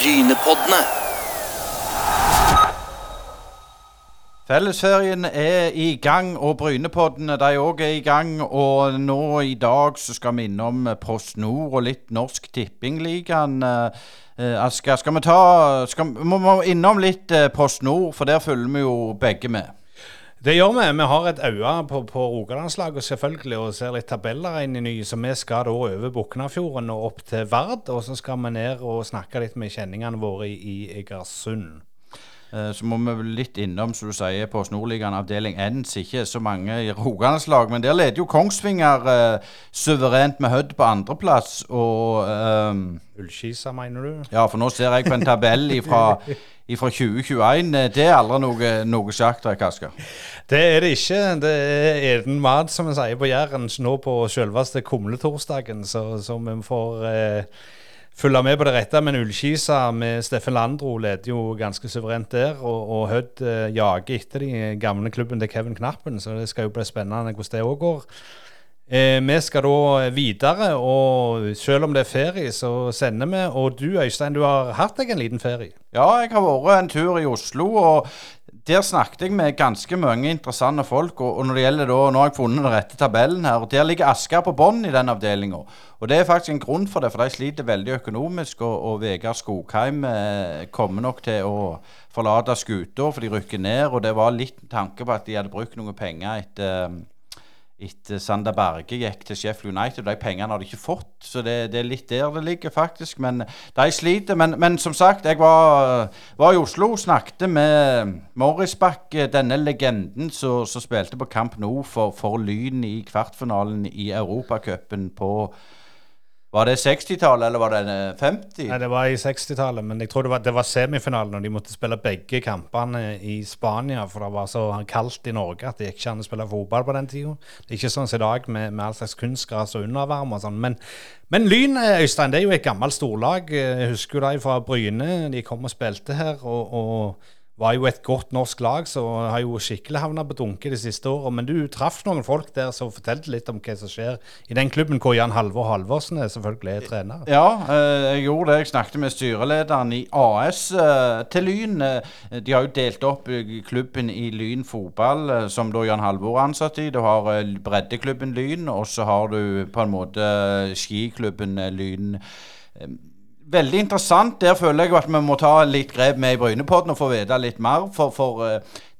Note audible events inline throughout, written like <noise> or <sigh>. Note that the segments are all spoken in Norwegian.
Brynepoddene. Fellesferien er i gang, og Brynepoddene de òg er i gang. Og nå i dag så skal vi innom Post Nord og litt Norsk Tippingligaen. Eh, Asker, skal vi ta skal, må innom litt eh, Post Nord, for der følger vi jo begge med. Det gjør vi. Vi har et øye på, på Rogalandslaget selvfølgelig og ser litt tabeller inn i ny. Så vi skal da over Buknafjorden og opp til Vard. Og så skal vi ned og snakke litt med kjenningene våre i, i Egersund. Eh, Så må vi litt innom, som du sier, på Snorligaen avdeling N. som Ikke så mange i Rogalandslag, men der leder jo Kongsvinger eh, suverent med Hødd på andreplass. Og ehm, Ullskisa, mener du? Ja, for nå ser jeg på en tabell fra 2021. <laughs> Eh, Det er aldri noe, noe sjakktrekk, Asker. Det er det ikke. Det er eden mat, som vi sier på Jæren, nå på selveste kumletorsdagen. Så, så vi får eh, følge med på det rette. Men Ullkisa med Steffen Landro leder jo ganske suverent der. Og, og Hødd eh, jager etter de gamle klubben til Kevin Knappen, så det skal jo bli spennende hvordan det òg går. Eh, vi skal da videre, og selv om det er ferie, så sender vi. Og du Øystein, du har hatt deg en liten ferie? Ja, jeg har vært en tur i Oslo, og der snakket jeg med ganske mange interessante folk. Og, når det gjelder da, nå har jeg funnet den rette tabellen her, og der ligger Asker på bånn i den avdelinga. Og det er faktisk en grunn for det, for de sliter veldig økonomisk. Og, og Vegard Skogheim eh, kommer nok til å forlate skuta, for de rykker ned. Og det var litt tanke på at de hadde brukt noen penger etter etter Sander Berge gikk til Sheffield United. De pengene har de ikke fått, så det, det er litt der det ligger, faktisk. Men de sliter. Men, men som sagt, jeg var, var i Oslo, og snakket med Morris Bakke, denne legenden som spilte på Camp Nou for, for Lyn i kvartfinalen i Europacupen på var det 60-tallet, eller var det 50? Nei, Det var i 60-tallet, men jeg tror det var, det var semifinalen, og de måtte spille begge kampene i Spania, for det var så kaldt i Norge at det gikk ikke an å spille fotball på den tida. Det er ikke sånn som i dag med, med all slags kunstgras og undervarme og sånn. Men, men Lyn, Øystein, det er jo et gammelt storlag. Jeg husker jo de fra Bryne. De kom og spilte her. og, og var jo et godt norsk lag, så har jo skikkelig havna på dunke de siste åra. Men du traff noen folk der som fortalte litt om hva som skjer i den klubben hvor Jan Halvor Halvorsen er selvfølgelig er trener. Ja, jeg gjorde det. Jeg snakket med styrelederen i AS til Lyn. De har jo delt opp klubben i Lyn fotball, som da Jan Halvor er ansatt i. Du har breddeklubben Lyn, og så har du på en måte skiklubben Lyn veldig interessant. Der føler jeg at vi må ta litt grep med i Brynepodden og få vite litt mer. For, for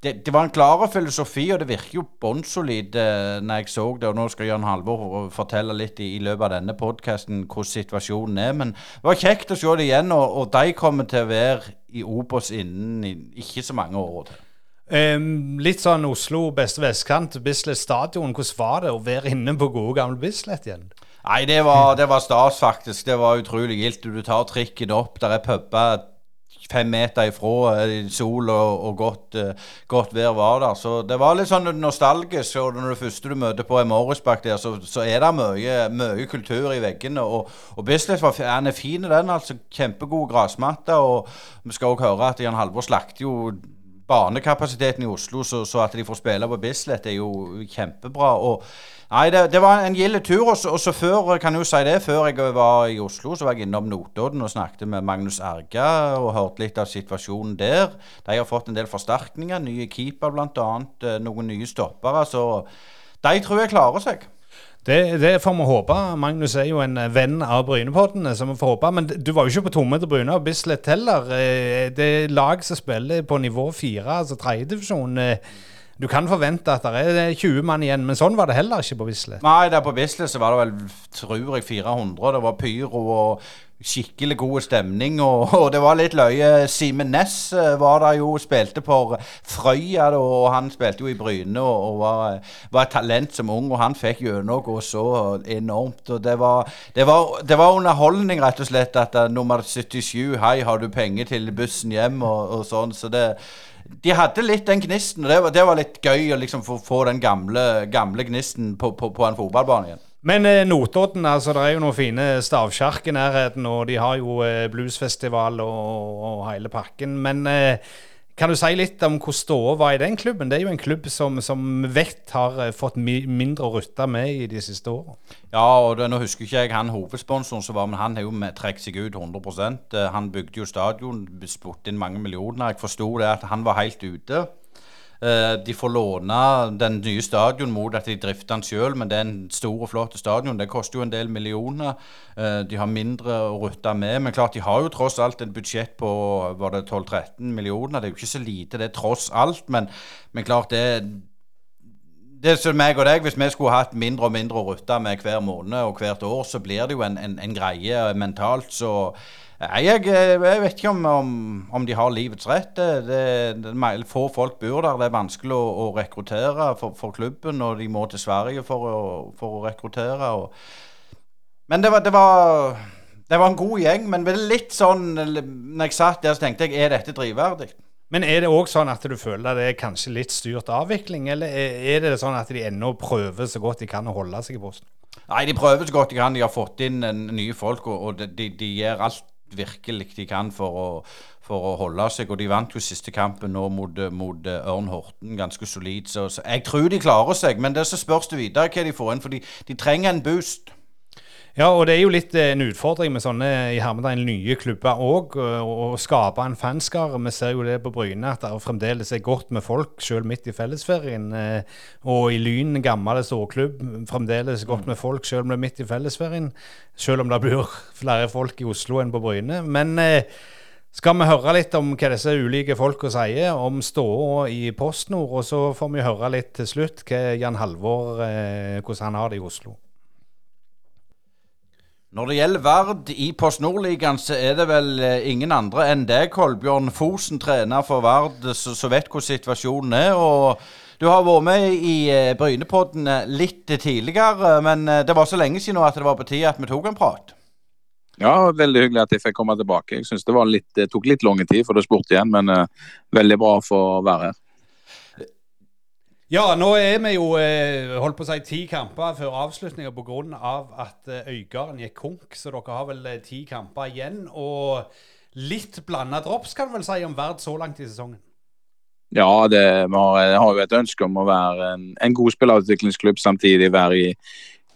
det, det, var en klar filosofi, og det virker jo bånnsolid eh, når jeg så det. Og nå skal Jørn Halvor fortelle litt i, i løpet av denne podkasten hvordan situasjonen er. Men det var kjekt å se det igjen, og, og de kommer til å være i Obos innen i, ikke så mange år til. Um, litt sånn Oslo beste vestkant, Bislett stadion. Hvordan var det å være inne på gode, gamle Bislett igjen? Nei, det var, det var stas, faktisk. Det var utrolig gildt. Du tar trikken opp, der er puber fem meter ifra, sol og, og godt, uh, godt, vær var der. Så det var litt sånn nostalgisk. Og når det første du møter på en Morrisbakk der, så, så, er det mye, mye, kultur i veggene. Og, og Bislett var, han er fin, den. altså Kjempegod gressmatte. Og vi skal òg høre at Jan Halvor slakter jo banekapasiteten i Oslo, så, så, at de får spille på Bislett, er jo kjempebra. og Nei, det, det var en gild tur. Og og så før kan jeg jo si det, før jeg var i Oslo, så var jeg innom Notodden og snakket med Magnus Erga og hørte litt av situasjonen der. De har fått en del forsterkninger. Nye keeper bl.a. Noen nye stoppere. Så de tror jeg klarer seg. Det, det, får vi håpe. Magnus er jo en venn av Brynepoddene. så vi får håpe. Men du var jo ikke på tomme til Bryne og Bislett heller. Det er lag som spiller på nivå fire, altså tredjedivisjon. Du kan forvente at det er 20 mann igjen, men sånn var det heller ikke på Bislett. Nei, der på Bislett så var det vel, tror jeg, 400. Det var pyro og skikkelig god stemning, og, og det var litt løye. Simen Næss var der jo, spilte for Frøya, og han spilte jo i Bryne og, og var, var, et talent som ung, og han fikk gjennomgå så enormt. og det var, det, var, det var, underholdning, rett og slett, at uh, nummer 77 Hei, har du penger til bussen hjem? og, og sånn, så det de hadde litt den gnisten, og det var, det var litt gøy å liksom få, få den gamle, gamle gnisten på, på, på, en fotballbane igjen. Men eh, Notodden, altså det er jo noen fine stavkjerk i nærheten, og de har jo eh, bluesfestival og, og, hele pakken. Men eh, Kan du si litt om hvor ståa var i den klubben? Det er jo en klubb som, som vet har eh, fått mi, mindre å rutte med i de siste åra. Ja, og det, nå husker ikke jeg han hovedsponsoren som var, men han har jo trukket seg ut 100 eh, Han bygde jo stadion, spurte inn mange millioner. Jeg forsto det at han var helt ute. Eh, de får låne den nye stadion mot at de drifter den sjøl, men det er en stor og flott stadion. Det koster jo en del millioner. Eh, de har mindre å rutte med. Men klart, de har jo tross alt et budsjett på var det 12-13 millioner. Det er jo ikke så lite, det tross alt. Men, men klart, det det som meg og deg, Hvis vi skulle hatt mindre og mindre å rutte med hver måned og hvert år, så blir det jo en, en, en greie mentalt. Så Nei, jeg, jeg, vet ikke om, om, om, de har livets rett. Det, det, det, få folk bor der. Det er vanskelig å, å rekruttere for, for, klubben, og de må til Sverige for å, for å rekruttere. Og. Men det var, var, det var, en god gjeng. Men litt sånn Når jeg satt der, så tenkte jeg er dette drivverdig? Men er det òg sånn at du føler det er kanskje litt styrt avvikling, eller er det sånn at de ennå prøver så godt de kan å holde seg i posten? Nei, de prøver så godt de kan. De har fått inn nye folk, og, og de, de, gjør alt virkelig de kan for å, for å, holde seg. Og de vant jo siste kampen nå mot, mot eh, Ørn Horten ganske solid. Så, så, jeg tror de klarer seg, men det så spørs det videre hva de får inn. For de, de trenger en boost. Ja, og det er jo litt eh, en utfordring med sånne i hermetegn nye klubber òg, å skape en fanskare. Vi ser jo det på Bryne, at det fremdeles er godt med folk, selv midt i fellesferien. Eh, og i Lyn, gammel storklubb, fremdeles godt med folk, selv om det er midt i fellesferien. Selv om det bor flere folk i Oslo enn på Bryne. Men eh, skal vi høre litt om hva disse ulike folka sier om ståa i PostNord, og så får vi høre litt til slutt hva Jan Halvor, hvordan han har det i Oslo. Når det gjelder Vard i Post Nord-ligaen, så er det vel eh, ingen andre enn deg, Kolbjørn Fosen, trener for Vard, som vet hvordan situasjonen er. og Du har vært med i eh, Brynepodden eh, litt tidligere, men det var så lenge siden at det var på tide at vi tok en prat. Ja, veldig hyggelig at jeg fikk komme tilbake. Jeg synes det, det tok litt lang tid for det spurte igjen, men uh, veldig bra for å være her. Ja, nå er vi jo eh, holdt på å si ti kamper før avslutninga pga. at eh, Øygarden gikk konk. Så dere har vel eh, ti kamper igjen. Og litt blanda drops, kan du vel si, om Verd så langt i sesongen? Ja, det, vi har, har, jo et ønske om å være en, en god spillerutviklingsklubb, samtidig være i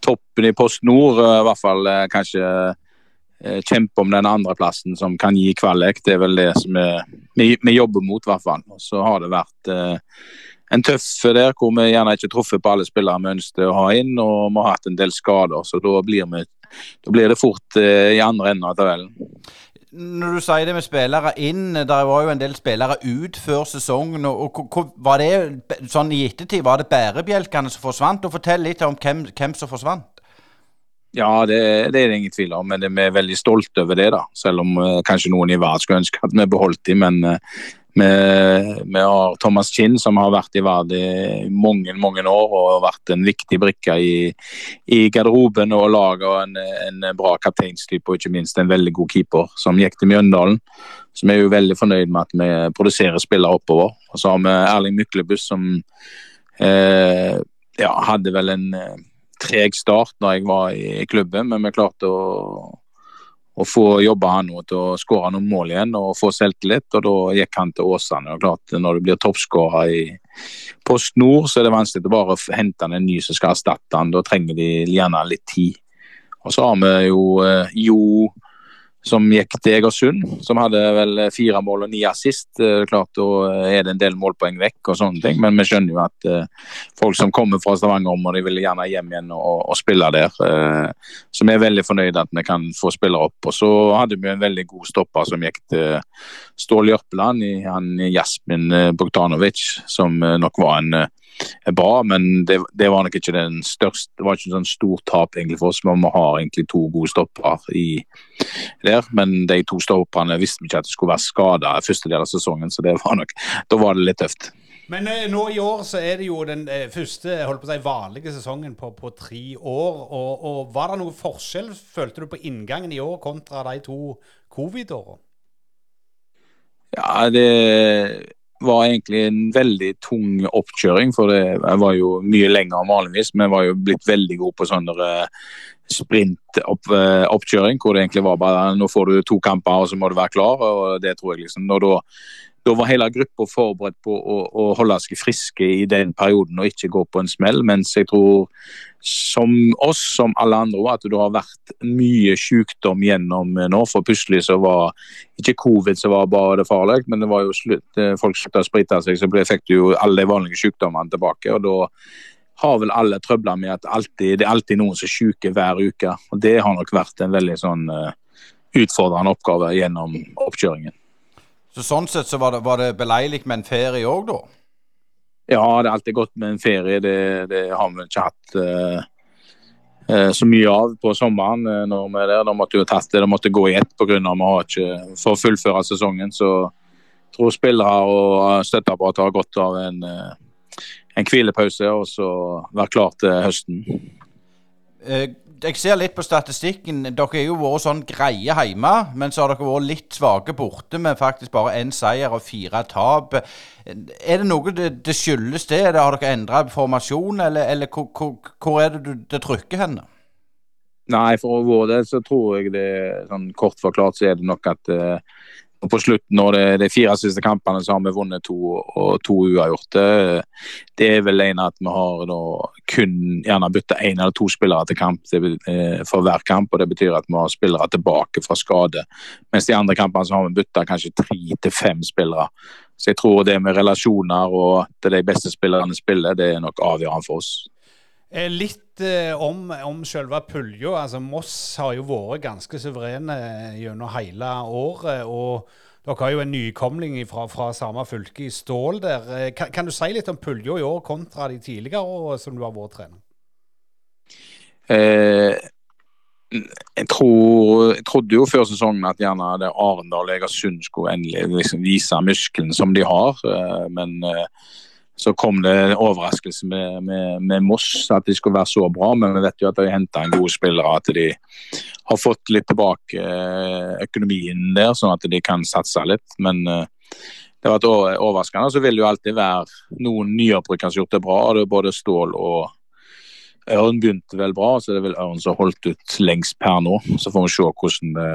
toppen i Post Nord. I hvert fall kanskje kjempe om den andreplassen som kan gi kvalik. Det er vel det som vi, vi jobber mot, i hvert fall. Så har det vært eh, en tøff der hvor vi gjerne ikke truffet på alle spillere vi ønsket å ha inn, og vi har hatt en del skader. Så da blir, vi, da blir det fort eh, i andre enden av tabellen. Når du sier det med spillere inn, der var jo en del spillere ut før sesongen. og, og Var det sånn i ettertid, var det bærebjelkene som forsvant? og Fortell litt om hvem, hvem som forsvant. Ja, det, det, er det ingen tvil om, men vi er veldig stolte over det. da. Selv om uh, kanskje noen i verden skulle ønske at vi beholdt dem. Men uh, vi, har Thomas Kinn, som har vært i Vard i mange mange år og vært en viktig brikke i, i garderoben og laget. Og en, en bra kapteinstype og ikke minst en veldig god keeper, som gikk til Mjøndalen. Så vi er jo veldig fornøyd med at vi produserer spillere oppover. Og så har vi Erling Myklebust, som eh, ja, hadde vel en eh, treg start da jeg var i klubben, men vi klarte å å få jobba han nå til å skåre noen mål igjen og få selvtillit. og Da gikk han til Åsane. og klart Når du blir toppskårer i Post Nord, så er det vanskelig å bare hente han en ny som skal erstatte han. Da trenger de gjerne litt tid. Og så har vi jo eh, Jo som gikk til Egersund, som hadde vel fire mål og ni assist. Klart, Da er det en del målpoeng vekk og sånne ting, men vi skjønner jo at uh, folk som kommer fra Stavanger, og de vil gjerne hjem igjen og, og spille der. Uh, så vi er veldig fornøyde at vi kan få spillere opp. Og så hadde vi en veldig god stopper som gikk til Stål Jørpeland, han Jasmin Bogdanovic, som nok var en uh, bra, men det, det, var nok ikke den største Det var ikke en sånn stor tap egentlig for oss. Men vi har egentlig to gode stopper i, der. Men de to stopperne visste vi ikke at det skulle være skada første del av sesongen, så det var nok, da var det litt tøft. Men eh, nå i år så er det jo den eh, første holdt på å si, vanlige sesongen på, på tre år. Og, og, Var det noe forskjell, følte du, på inngangen i år kontra de to covid-årene? Ja, det var egentlig en veldig tung oppkjøring. For det var jo mye lenger enn vanligvis. Vi var jo blitt veldig gode på sånn sprintoppkjøring. Hvor det egentlig var bare nå får du to kamper og så må du være klar. og det tror jeg liksom, Når da da var hele gruppa forberedt på å, å, holde seg friske i den perioden og ikke gå på en smell. Mens jeg tror, som oss, som alle andre, at det har vært mye sykdom gjennom nå. For plutselig så var ikke covid som var bare det farlig, men det var jo slutt, eh, folk slutta å sprite seg, så fikk du jo alle de vanlige sykdommene tilbake. og da har vel alle trøbler med at alltid, det er alltid noen som er syke hver uke. og Det har nok vært en veldig sånn uh, utfordrende oppgave gjennom oppkjøringen. Så Sånn sett så var det, var det beleilig med en ferie òg, da? Ja, det er alltid godt med en ferie. Det, det har vi ikke hatt uh, uh, så mye av på sommeren. når vi er der. Da måtte jo tatt det, det måtte gå i ett pga. vi har ikke for å fullføre sesongen. Så tror spillere og støtteapparat har godt av en en hvilepause og så være klar til høsten. Eh, jeg ser litt på statistikken. Dere har jo vært sånn greie hjemme, men så har dere vært litt svake borte med faktisk bare én seier og fire tap. Er det noe det, det skyldes det? Har dere endra formasjon, eller, eller hvor, hvor, hvor, er det det trykker hen? Nei, for vår del så tror jeg det sånn kort forklart så er det nok at uh, og på slutten det de fire siste kampene så har vi vunnet to og to uavgjort. Det er vel en at vi har da kun gjerne bytta én eller to spillere til kamp eh, for hver kamp. og Det betyr at vi har spillere tilbake fra skade. Mens de andre kampene så har vi bytta kanskje tre til fem spillere. Så jeg tror det med relasjoner og at de beste spillerne spiller, det er nok avgjørende for oss. Eh, litt eh, om, om selve pulja. Altså, Moss har jo vært ganske suverene eh, gjennom hele året. og Dere har jo en nykomling fra, fra samme fylke i Stål der. Kan, kan, du si litt om pulja i år kontra de tidligere årene som du har vært trener? Eh, jeg, tror, jeg, trodde jo før sesongen at gjerne det Arendal og Egersund skulle endelig liksom vise muskelen som de har. Men eh, så kom det en overraskelse med, med, med, Moss, at de skulle være så bra. Men vi vet jo at de henta en gode spillere, at de har fått litt tilbake eh, økonomien der, sånn at de kan satse litt. Men eh, det har vært overraskende. Så vil det jo alltid være noen nyopprykkere som har gjort det bra. Det er både Stål og Ørn begynte vel bra, så det er vel Ørn som har holdt ut lengst per nå. Så får vi se hvordan det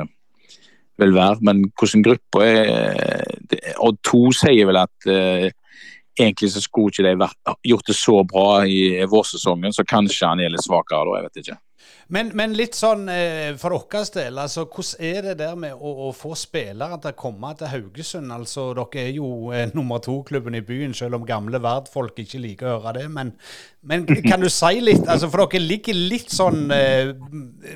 vil være. Men hvordan gruppa er Odd 2 sier vel at uh, egentlig så skulle ikke de gjort det så bra i vårsesongen, så kanskje han er litt svakere da, jeg vet ikke. Men, men litt sånn eh, for deres del, altså, hvordan er det der med å, å, få spillere til å komme til Haugesund? Altså, Dere er jo eh, nummer to-klubben i byen, selv om gamle verdfolk ikke liker å høre det. Men, men kan du si litt, altså, for dere ligger litt sånn eh,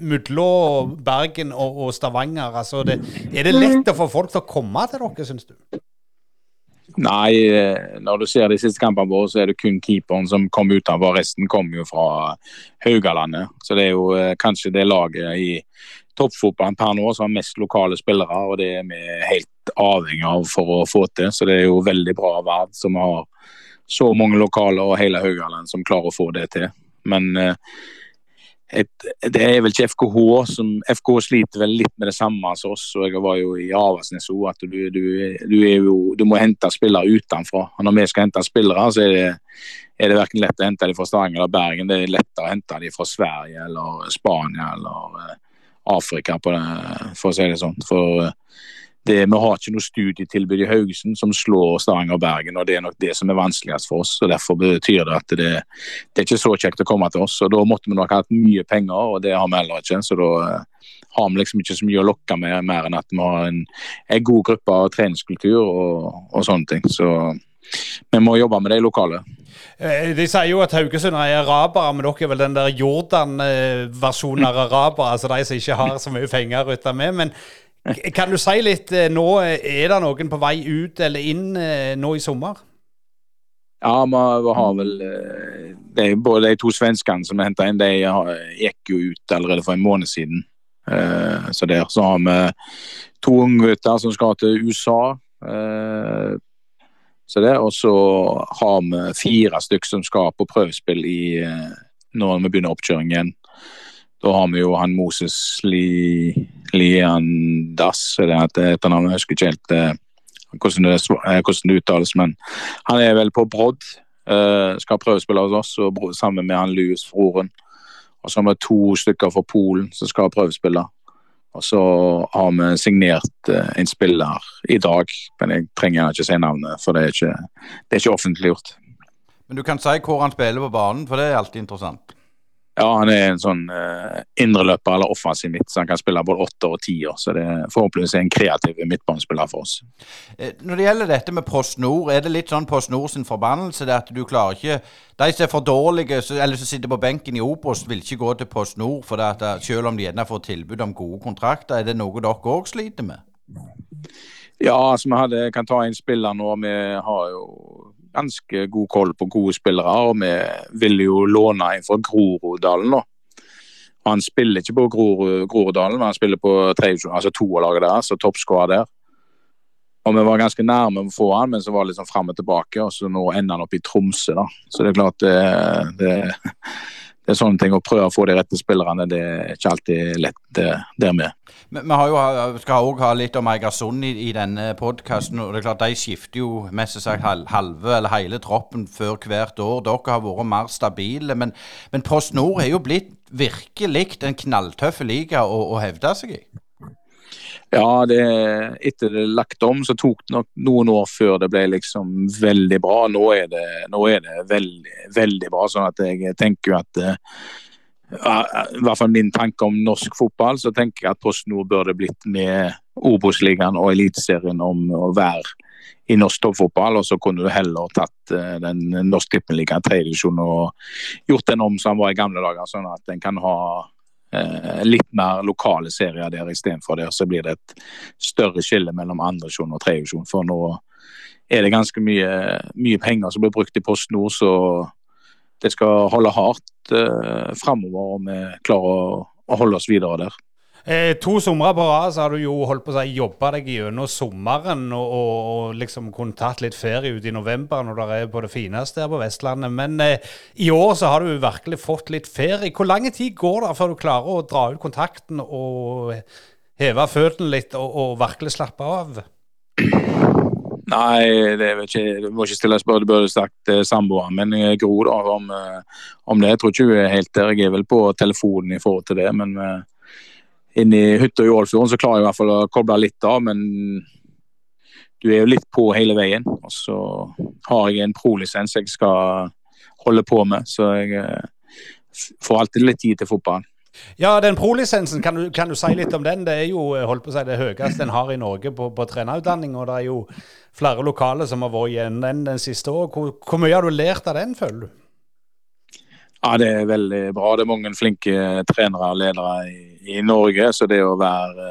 mellom Bergen og, og Stavanger. altså, det, Er det lett å få folk til å komme til dere, syns du? Nei, eh, når du ser de siste kampene våre, så er det kun keeperen som kom utenfor. Resten kommer jo fra Haugalandet. Så det er jo eh, kanskje det laget i toppfotballen per nå som har mest lokale spillere, og det er vi helt avhengig av for å få til. Så det er jo veldig bra verd som har så mange lokale og hele Haugaland som klarer å få det til. Men eh, et, det er vel ikke FKH som FK sliter vel litt med det samme som oss. og Jeg var jo i Avaldsnes òg, at du, du, du, jo, du, må hente spillere utenfra. Og når vi skal hente spillere, så er det, er det verken lett å hente dem fra Stavanger eller Bergen. Det er lettere å hente dem fra Sverige eller Spania eller uh, Afrika, det, for å si det sånn. For det, vi har ikke noe studietilbud i Haugesund som slår Stavanger og Bergen, og det er nok det som er vanskeligst for oss. og Derfor betyr det at det, det er ikke så kjekt å komme til oss. og Da måtte vi nok hatt mye penger, og det har vi heller ikke. Så da uh, har vi liksom ikke så mye å lokke med, mer enn at vi har en, en god gruppe av treningskultur og, og, sånne ting. Så vi må jobbe med de lokale. Eh, de sier jo at Haugesund er arabere, men dere er vel den der Jordan-versjonen av arabere, altså de som ikke har så mye penger å rutte med. men kan du si litt eh, nå, Er det noen på vei ut eller inn eh, nå i sommer? Ja, vi har vel de, Både de to svenskene som er henta inn, de gikk jo ut allerede for en måned siden. Så der så har vi to unggutter som skal til USA. Så det, Og så har vi fire stykker som skal på prøvespill i, når vi begynner oppkjøring igjen. Da har vi jo han Moses Li, Liandas, er det et etternavn? Jeg husker ikke helt eh, hvordan, det, eh, hvordan, det, uttales, men han er vel på Brodd. Eh, skal prøvespille hos oss og sammen med han Louis Froren. Og så har vi to stykker fra Polen som skal prøvespille. Og så har vi signert uh, en spiller i dag, men jeg trenger ikke si navnet, for det er ikke, det er ikke offentliggjort. Men du kan si hvor han spiller på banen, for det er alltid interessant. Ja, han er en sånn uh, indreløper eller offensiv midt, så han kan spille både åtte og tiår. Så det er forhåpentligvis en kreativ midtbanespiller for oss. Eh, når det gjelder dette med Post Nord, er det litt sånn Post Nord sin forbannelse? det at du klarer ikke De som er for dårlige, eller som sitter på benken i Obos, vil ikke gå til Post Nord, for at, eh, selv om de gjerne får tilbud om gode kontrakter. Er det noe dere òg sliter med? Ja, altså vi hadde, kan ta en spiller nå. Vi har jo ganske god koll på gode spillere. og Vi ville jo låne en fra Groruddalen nå. Han spiller ikke på Groruddalen, men han spiller på altså toerlaget deres og toppskårer der. Og Vi var ganske nærme å få han, men så var det liksom fram og tilbake. og så Nå ender han opp i Tromsø. da. Så det er klart det, det, det er sånne ting. Å prøve å få de rette spillerne, det er ikke alltid lett det, der med. Vi jo, skal òg ha litt om Eigersund i, i denne podkasten. Det er klart De skifter jo mest sagt halve eller hele troppen før hvert år. Dere har vært mer stabile. Men, men Post Nord har jo blitt virkelig en knalltøff liga å, å hevde seg i. Ja, det, etter det lagt om, så tok det nok noen år før det ble liksom veldig bra. Nå er det, nå er det veldig, veldig bra. sånn at jeg tenker jo at i hvert fall min tanke om norsk fotball, så tenker jeg at Post Nord burde blitt med Obos-ligaen og Eliteserien om å være i norsk toppfotball. Og så kunne du heller tatt uh, den norsk tippeligaen tredjedivisjon og gjort den om som den var i gamle dager, sånn at den kan ha litt mer lokale serier der istedenfor der, Så blir det et større skille mellom andredivisjon og tredjedivisjon. For nå er det ganske mye, mye penger som blir brukt i Post Nord, så det skal holde hardt eh, framover om vi klarer å, å, holde oss videre der. Eh, to somre på rad så har du jo holdt på å si jobba deg gjennom sommeren og, og, og, liksom kunne tatt litt ferie ut i november når det er på det fineste her på Vestlandet. Men eh, i år så har du virkelig fått litt ferie. Hvor lang tid går det før du klarer å dra ut kontakten og heve føttene litt og, og virkelig slappe av? Nei, det vet ikke, du må ikke stille spørsmål, burde sagt eh, samboeren. Eh, Gro, da, om, eh, om, det. Jeg tror ikke hun er helt der. Jeg er vel på telefonen i forhold til det. Men eh, inne i hytta i Ålfjorden så klarer jeg i hvert fall å koble litt av. Men du er jo litt på hele veien. Og så har jeg en pro-lisens jeg skal holde på med, så jeg eh, får alltid litt tid til fotballen. Ja, den pro-lisensen, kan, kan, du si litt om den? Det er jo holdt på å si, det høyeste en har i Norge på, på trenerutdanning. Og det er jo flere lokale som har vært igjen den, den siste året. Hvor, hvor, mye har du lært av den, føler du? Ja, Det er veldig bra. Det er mange flinke trenere og ledere i, i Norge. Så det å være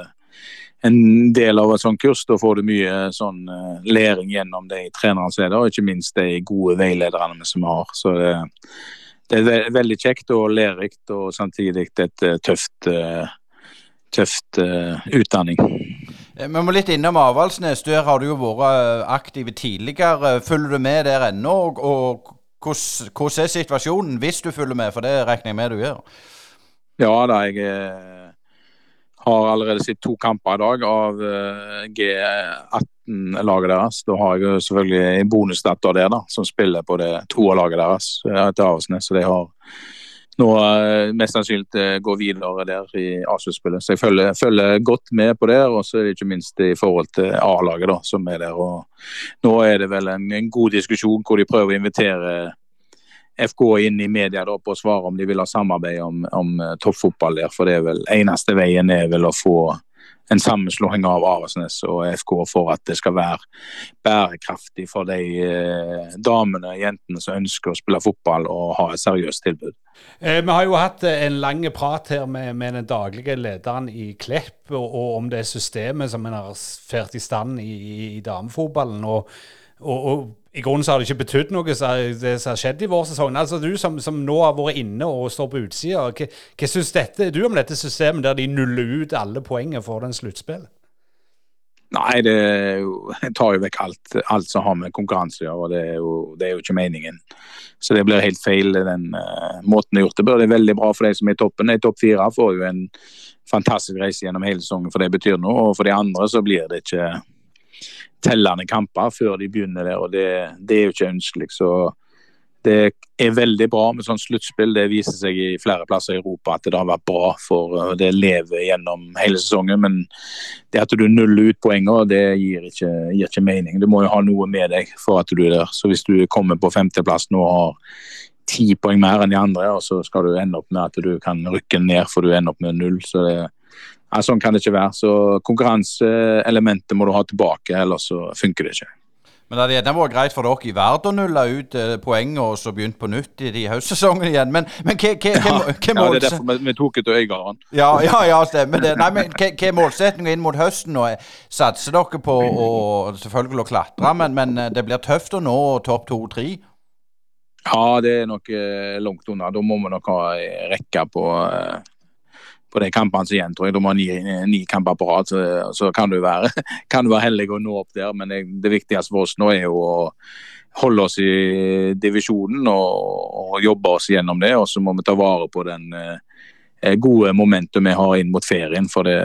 en del av et sånt kurs, da får du mye sånn uh, læring gjennom de trenerne som er der, og ikke minst de gode veilederne som vi har. Så det, det er veldig kjekt og lærerikt, og samtidig et tøft, tøft utdanning. Vi må litt innom Avaldsnes. Der har du jo vært aktiv tidligere. Følger du med der ennå? Og hvordan er situasjonen hvis du følger med, for det regner jeg med du gjør? Ja da, jeg har allerede sett to kamper i dag av G18-laget deres. Da har jeg selvfølgelig en bonusdatter der da, som spiller på det laget deres Avaldsnes. Så de har nå uh, mest sannsynlig gå går videre der i A-sluttspillet. Så jeg følger, følger, godt med på det, og så er det ikke minst i forhold til A-laget da, som er der. og Nå er det vel en, en, god diskusjon hvor de prøver å invitere FK inn i media da, på å svare om de vil ha samarbeid om, om toppfotball der. For det er vel eneste veien er vel å få en sammenslåing av Aresnes og FK for at det skal være bærekraftig for de eh, damene og jentene som ønsker å spille fotball og ha et seriøst tilbud. Eh, vi har jo hatt eh, en lang prat her med, med den daglige lederen i Klepp og, og om det systemet som en har ført i stand i, i, i damefotballen. og og, og, i grunnen så har det ikke betydd noe, som har skjedd i vår sesong. Altså Du som, som, nå har vært inne og står på utsida, hva, hva syns du om dette systemet der de nuller ut alle poengene for den sluttspillet? Nei, det, jo, tar jo vekk alt, alt, som har med konkurranse å gjøre. det er, jo, det er, jo, ikke meningen. Så det blir helt feil, den uh, måten det er gjort det. Det er veldig bra for de som er i toppen. De topp fire får jo en fantastisk reise gjennom hele sesongen, for det betyr noe. Og for de andre så blir det ikke tellende kamper før de begynner der, og det, det er jo ikke ønskelig. Så det er veldig bra med sånn sluttspill. Det viser seg i flere plasser i Europa at det har vært bra, for uh, det lever gjennom hele sesongen. Men det at du nuller ut poenger, det gir ikke, gir ikke mening. Du må jo ha noe med deg for at du er der. Så hvis du kommer på femteplass nå og har ti poeng mer enn de andre, og så skal du ende opp med at du kan rykke ned for du ender opp med null. så det ja, Sånn kan det ikke være. Så konkurranseelementet må du ha tilbake, ellers så funker det ikke. Men det hadde gjerne vært greit for dere i verden å nulle ut poenget og så begynt på nytt i de høstsesongene igjen. Men, men hva, hva, hva ja, det er derfor vi, vi tok ut Øygarden. Ja, ja, ja, stemmer det. Nei, men Hva er målsettinga inn mot høsten? Og Satser dere på å selvfølgelig å klatre, men, men eh, det blir tøft å nå topp to-tre? Ja, det er nok eh, langt unna. Da må vi nok ha rekke på eh, på de kampene som igjen, tror jeg. De har ni, ni kamper på rad, så, så kan, du være, <laughs> du være, heldig å nå opp der. Men det, det, viktigste for oss nå er jo å holde oss i divisjonen og, og jobbe oss gjennom det. Og så må vi ta vare på den eh, gode momentet vi har inn mot ferien. For det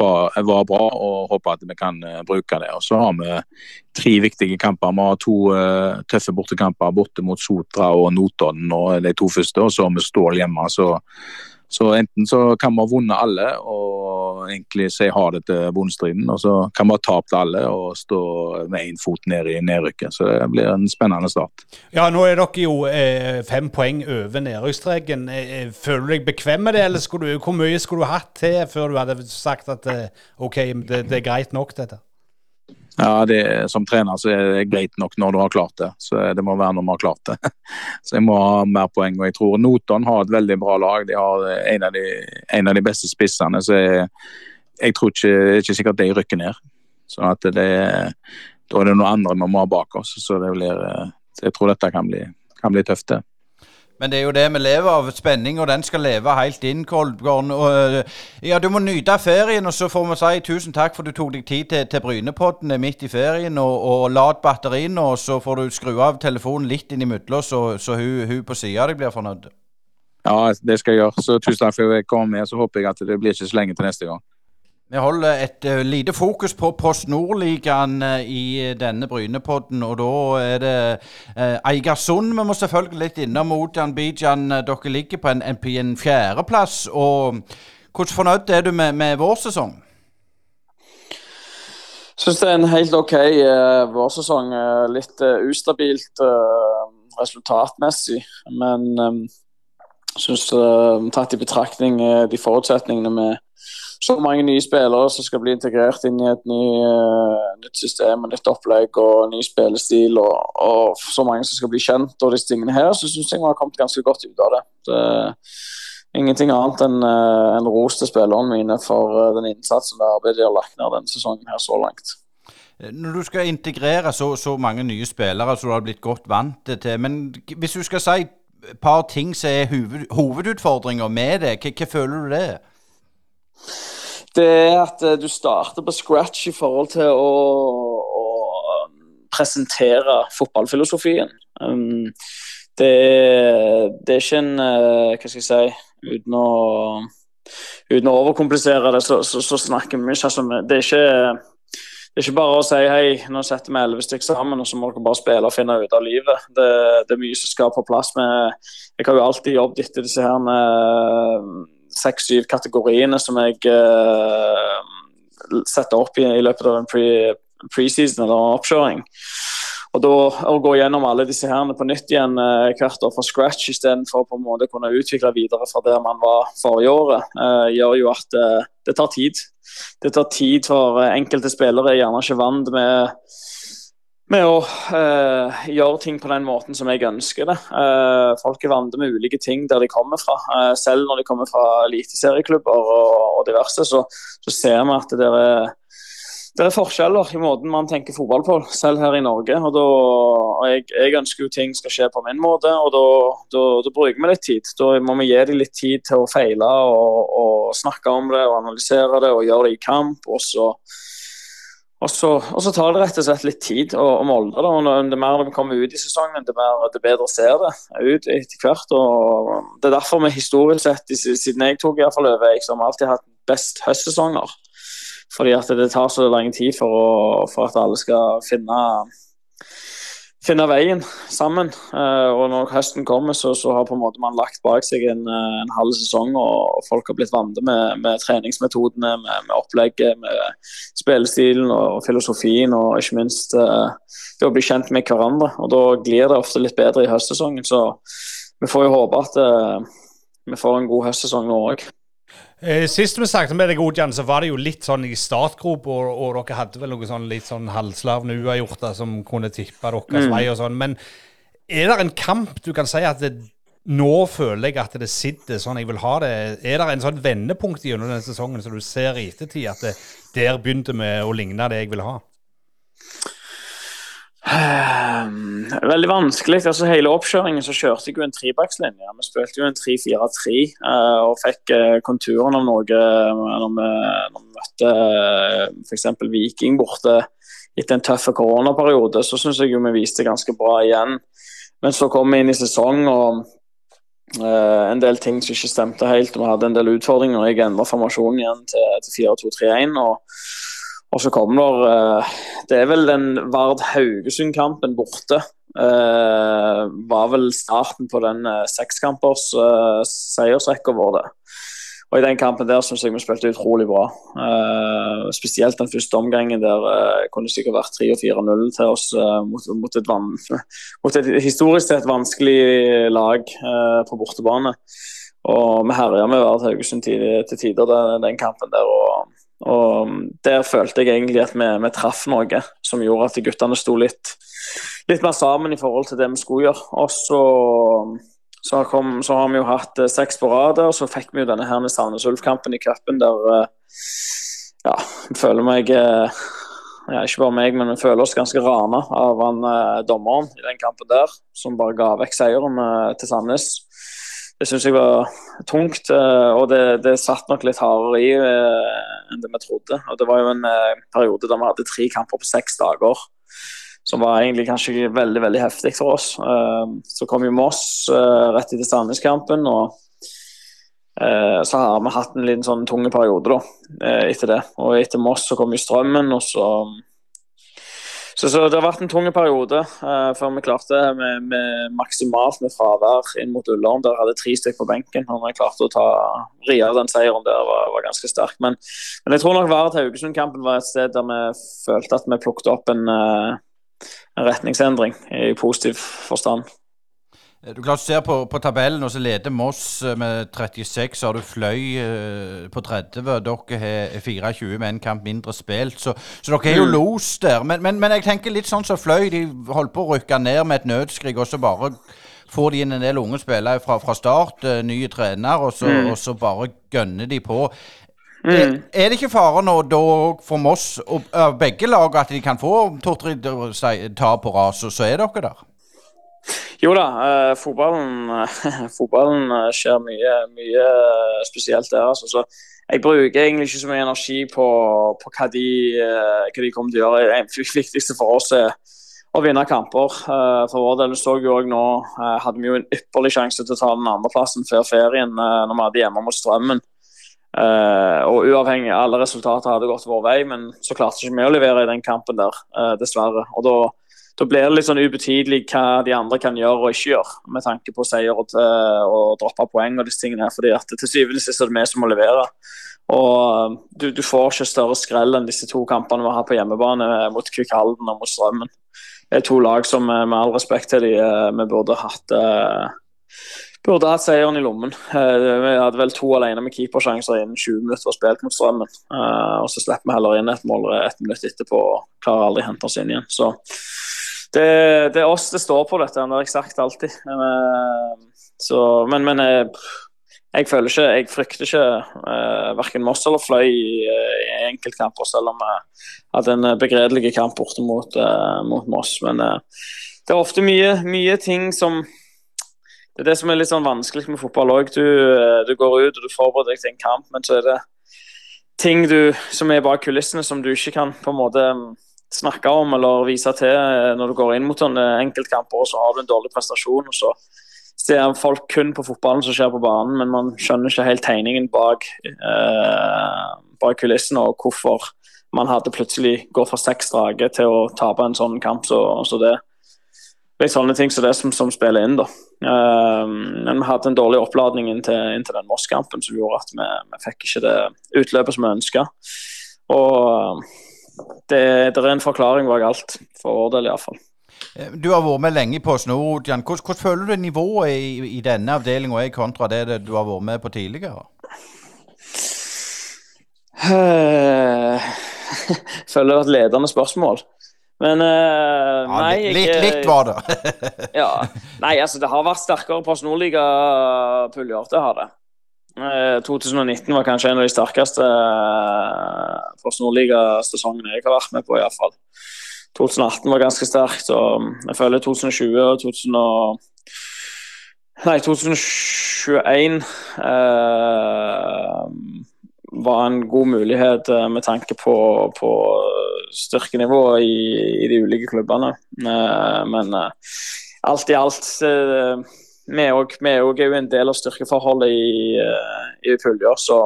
var, var bra, og håper at vi kan eh, bruke det. Og så har vi tre viktige kamper. Vi har to eh, tøffe bortekamper borte mot Sotra og Notodden og de to første, og så har vi Stål hjemme. så så enten så kan vi ha vunnet alle og egentlig si ha det til bondestriden, og så kan vi ha tapt alle og stå med én fot ned i nedrykket. Så det blir en spennende start. Ja, nå er dere jo eh, fem poeng over nedrykksstreken. Eh, eh føler du deg bekvem med det, eller du, hvor mye skulle du hatt til før du hadde sagt at eh, OK, det, det er greit nok, dette? Ja, det, Som trener så er det greit nok når du har klart det. Så Det må være når vi har klart det. <laughs> Så jeg må ha mer poeng. og Jeg tror Notodden har et veldig bra lag. De har en av de, en av de beste spissene. så jeg, jeg tror ikke, det er ikke sikkert de rykker ned. Så at det, Da er det noen andre vi må ha bak oss. Så det blir, jeg tror dette kan bli, kan bli tøft. det. Men det er jo det vi lever av. Spenning, og den skal leve helt inn, Kolbjørn. Og, ja, du må nyte ferien, og så får vi si tusen takk for du tok deg tid til, til Brynepodden midt i ferien. Og, og lad batteriene, og så får du skru av telefonen litt innimellom, så, så hun, hun på sida av deg blir fornøyd. Ja, det skal jeg gjøre. Så tusen takk for at jeg kom med. Så håper jeg at det blir ikke så lenge til neste gang. Vi holder et uh, lite fokus på Post Nord-ligaen uh, i denne Brynepodden. Og da er det uh, Eigersund vi må selvfølgelig litt innom. Odian Bijan, dere ligger på en, en, fjerdeplass. Og hvordan fornøyd er du med, med vår sesong? Syns det er en helt OK uh, vårsesong. litt ustabilt resultatmessig. Men um, syns tatt i betraktning de forutsetningene med så mange nye spillere som skal bli integrert inn i et ny, uh, nytt system og nytt opplegg og ny spillestil, og, og, så mange som skal bli kjent og disse tingene her, så syns jeg vi har kommet ganske godt ut av det. det ingenting annet enn uh, en ros til spillerne mine for uh, den innsatsen og arbeidet de har lagt ned denne sesongen her så langt. Når du skal integrere så, så mange nye spillere som du har blitt godt vant til, men hvis du skal si et par ting som er hoved, hovedutfordringer med det, hva, hva føler du det er? Det er at eh, du starter på scratch i forhold til å, å presentere fotballfilosofien. Um, det, det, er ikke en uh, Hva skal jeg si Uten å, uten å overkomplisere det, så, så, så snakker vi ikke altså, det, er ikke det er ikke bare å si hei, nå setter vi elleve stykker sammen, og så må dere bare spille og finne ut av livet. Det, det er mye som skal på plass. Med, jeg har jo alltid jobbet etter disse her med seks-syv kategoriene som jeg uh, setter opp i, i, løpet av en preseason pre eller oppkjøring. Og da Å gå gjennom alle disse herrene på nytt igjen uh, hvert år fra scratch istedenfor på en måte kunne utvikle videre fra der man var forrige året, uh, gjør jo at uh, det tar tid. Det tar tid for enkelte spillere er gjerne ikke vant med med å uh, gjøre ting på den måten som jeg ønsker det. Uh, folk er vant med ulike ting der de kommer fra. Uh, selv når de kommer fra eliteserieklubber og, og, diverse, så, så, ser vi at det er, det er, forskjeller i måten man tenker fotball på, selv her i Norge. og, da, jeg, jeg, ønsker jo ting skal skje på min måte, og da, da, da bruker vi litt tid. Da må vi gi dem litt tid til å feile og, og snakke om det og analysere det og gjøre det i kamp. og så og så, og så, tar det rett og slett litt tid å, å måle det. og mer de kommer ut i sesongen, det, mer, det bedre ser det ut etter hvert. og Det er derfor vi historisk sett, siden jeg tok i hvert fall over, liksom som alltid hatt best høstsesonger. Fordi at det tar så lang tid for, å, for at alle skal finne finne veien sammen. Uh, og når høsten kommer, så, så, har man lagt bak seg en, eh, en halv sesong, og, folk har blitt vant med, med treningsmetodene, med, med, opplegget, med spillestilen og, filosofien, og ikke minst uh, det å bli kjent med hverandre. Og da glir det ofte litt bedre i høstsesongen, så vi får jo håpe at vi får en god høstsesong nå òg. Eh, sist vi snakket med deg, Odjan, så var det jo litt sånn i startgrop, og, og, dere hadde vel noe sånn litt sånn halvslavne uavgjorter som kunne tippe deres mm. vei og sånn. Men er det en kamp du kan si at det, nå føler jeg at det sitter sånn jeg vil ha det? Er det en sånn vendepunkt gjennom denne sesongen som du ser i ettertid at det, der begynte vi å ligne det jeg vil ha? Ehm, veldig vanskelig. altså Hele oppkjøringen så kjørte jeg jo en trebackslinje. Vi spilte jo en 3-4-3 uh, eh, og fikk uh, konturen av noe uh, når vi, når vi møtte uh, f.eks. Viking borte etter en tøff koronaperiode. Så syns jeg jo vi viste ganske bra igjen. Men så kom vi inn i sesong og en del ting som ikke stemte helt. Vi hadde en del utfordringer. Jeg endra formasjonen igjen til, til 4-2-3-1. og og så kommer der, Det er vel den Vard Haugesund-kampen borte. Uh, var vel starten på den uh, sekskampers uh, seiersrekka vår. det. Og I den kampen der syns jeg vi spilte utrolig bra. Uh, spesielt den første omgangen der uh, kunne sikkert vært 3 4-0 til oss uh, mot, mot, et van, <laughs> mot, et historisk sett vanskelig lag på bortebane. Og vi herja med Vard Haugesund til, til tider den, den kampen der. og og Der følte jeg egentlig at vi, vi traff noe som gjorde at guttene sto litt, litt, mer sammen i forhold til det vi skulle gjøre. Og så, så, kom, så har vi jo hatt eh, seks på rad, og så fikk vi jo denne her med Sandnes Ulf-kampen i cupen der eh, ja, jeg føler meg eh, ja, Ikke bare meg, men vi føler oss ganske rana av han dommeren i den kampen der, som bare ga vekk seieren til Sandnes det syns jeg var tungt. Eh, og det, det satt nok litt hardere i eh, enn det vi trodde. Og Det var jo en eh, periode der vi hadde tre kamper på seks dager. Som var egentlig kanskje veldig veldig heftig for oss. Så kom jo Moss rett etter Sandnes-kampen. og så har vi hatt en liten sånn tunge periode da, etter det. Og etter Moss så kom jo Strømmen, og så så, så, det har vært en tung periode uh, før vi klarte med, med maksimalt med fravær inn mot Ullern. Der hadde tre stykker på benken. vi klarte å ta ria den seieren der var, var ganske sterk. Men, men, jeg tror nok Vard Haugesund-kampen var et sted der vi følte at vi plukket opp en, uh, en retningsendring i positiv forstand. Eh, du klart ser på, på, tabellen, og så leder Moss eh, med 36. Så har du Fløy uh, på 30. Dere har 24 med en kamp mindre spilt. Så, så dere er jo mm. los der. Men, men, men, jeg tenker litt sånn som Fløy. De holdt på å rykke ned med et nødskrik, og så bare får de inn en del unge spillere fra, fra start. Uh, nye trener, og så, mm. og så bare gønner de på. Mm. Er, er, det ikke fare nå da for Moss og uh, begge lag at de kan få to-tre tap på rad, og så er dere der? Jo da, eh, fotballen, <laughs> fotballen, eh, skjer mye, mye spesielt der. Altså. Så jeg bruker egentlig ikke så mye energi på, på hva, de, eh, hva, de, kommer til å gjøre. Det viktigste for oss er å vinne kamper. Eh, for vår del så vi også nå eh, hadde vi jo en ypperlig sjanse til å ta den andreplassen før ferien eh, når vi hadde hjemme mot Strømmen. og uavhengig alle resultater hadde gått vår vei, men så klarte ikke vi å levere i den kampen der, dessverre. Og da da blir det litt sånn ubetydelig hva de andre kan gjøre og ikke gjøre, med tanke på seier og, og droppe poeng og disse tingene. fordi at Til syvende og sist er det vi som må levere. Og du, du, får ikke større skrell enn disse to kampene vi har på hjemmebane mot Kvikkhalden og mot Strømmen. Det er to lag som med all respekt til de, eh, vi burde hatt eh, burde hatt seieren i lommen. Eh, vi hadde vel to alene med keepersjanser innen 20 minutter og spilt mot Strømmen. Og så slipper vi heller inn et mål et minutt etterpå og klarer aldri å hente oss inn igjen. Så det, det, er oss det står på dette, det har jeg sagt alltid. Eh, så, men, men eh, jeg, føler ikke Jeg frykter ikke uh, verken Moss eller Fløy i, i enkeltkamper, selv om vi hadde en begredelig kamp borte mot, mot Moss. Men det er ofte mye, mye, ting som Det er det som er litt sånn vanskelig med fotball òg. Du, du, går ut og du forbereder deg til en kamp, men så er det ting du, som er bak kulissene som du ikke kan på en måte snakke om eller vise til eh, når du går inn mot sånne enkeltkamper, og så har du en dårlig prestasjon. og så ser folk kun på fotballen som skjer på banen, men man skjønner ikke helt tegningen bak, eh, bak kulissene og hvorfor man hadde plutselig gått fra seks drage til å tape en sånn kamp så, så det. litt sånne ting som det som, som spiller inn. da. Uh, men vi hadde en dårlig oppladning inntil, inntil den Moss-kampen som gjorde at vi, vi fikk ikke det utløpet som vi ønska. Og det, det, er en forklaring bak alt, for vår del iallfall. Eh, du har vært med lenge på Snor. Hvordan, hvordan føler du nivået i, i denne avdelinga kontra det du har vært med på tidligere? <laughs> Jeg føler det var et ledende spørsmål. Men uh, ja, nei Litt, litt var det. <laughs> ja. Nei, altså det har vært sterkere på Snorliga-puljer. Det har det. Uh, 2019 var kanskje en av de sterkeste uh, Post Nordliga-sesongene jeg har vært med på, iallfall. 2018 var ganske sterkt, og jeg føler 2020 og 2000 og Nei, 2021 eh, var en god mulighet med tanke på, på styrkenivået i, i, de ulike klubbene. Eh, men eh, alt i alt eh, Vi er jo en del av styrkeforholdet i, i puljer, så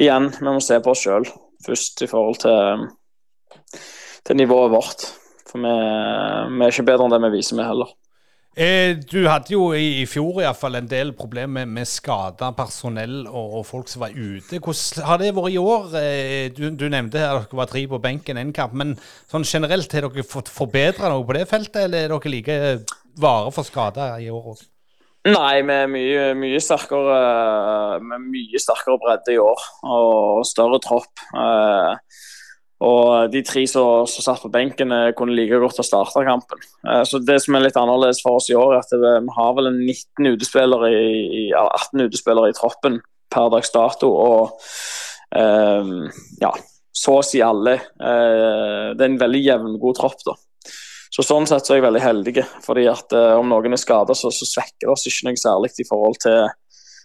igjen, vi må se på oss sjøl først i forhold til, til nivået vårt. For vi, vi er ikke bedre enn det vi viser, vi heller. Eh, du hadde jo i, i fjor i fall en del problemer med, med skada personell og, og, folk som var ute. Hvordan har det vært i år? Eh, du, du, nevnte her at dere var tre på benken én kamp. Men sånn generelt, har dere fått forbedra noe på det feltet, eller er dere like vare for skader i år òg? Nei, vi er mye, mye, sterkere, med mye sterkere bredde i år og større tropp. Eh, og de tre som, som satt på benken, eh, kunne like godt ha starta kampen. Eh, så Det som er litt annerledes for oss i år, er at vi har vel 19 utespillere i, 18 utespillere i troppen per dags dato. Og eh, ja, så å si alle. Eh, det er en veldig jevngod tropp, da. Så Sånn sett så er jeg veldig heldig. fordi at eh, Om noen er skada, så, så, svekker det oss ikke noe særlig i forhold til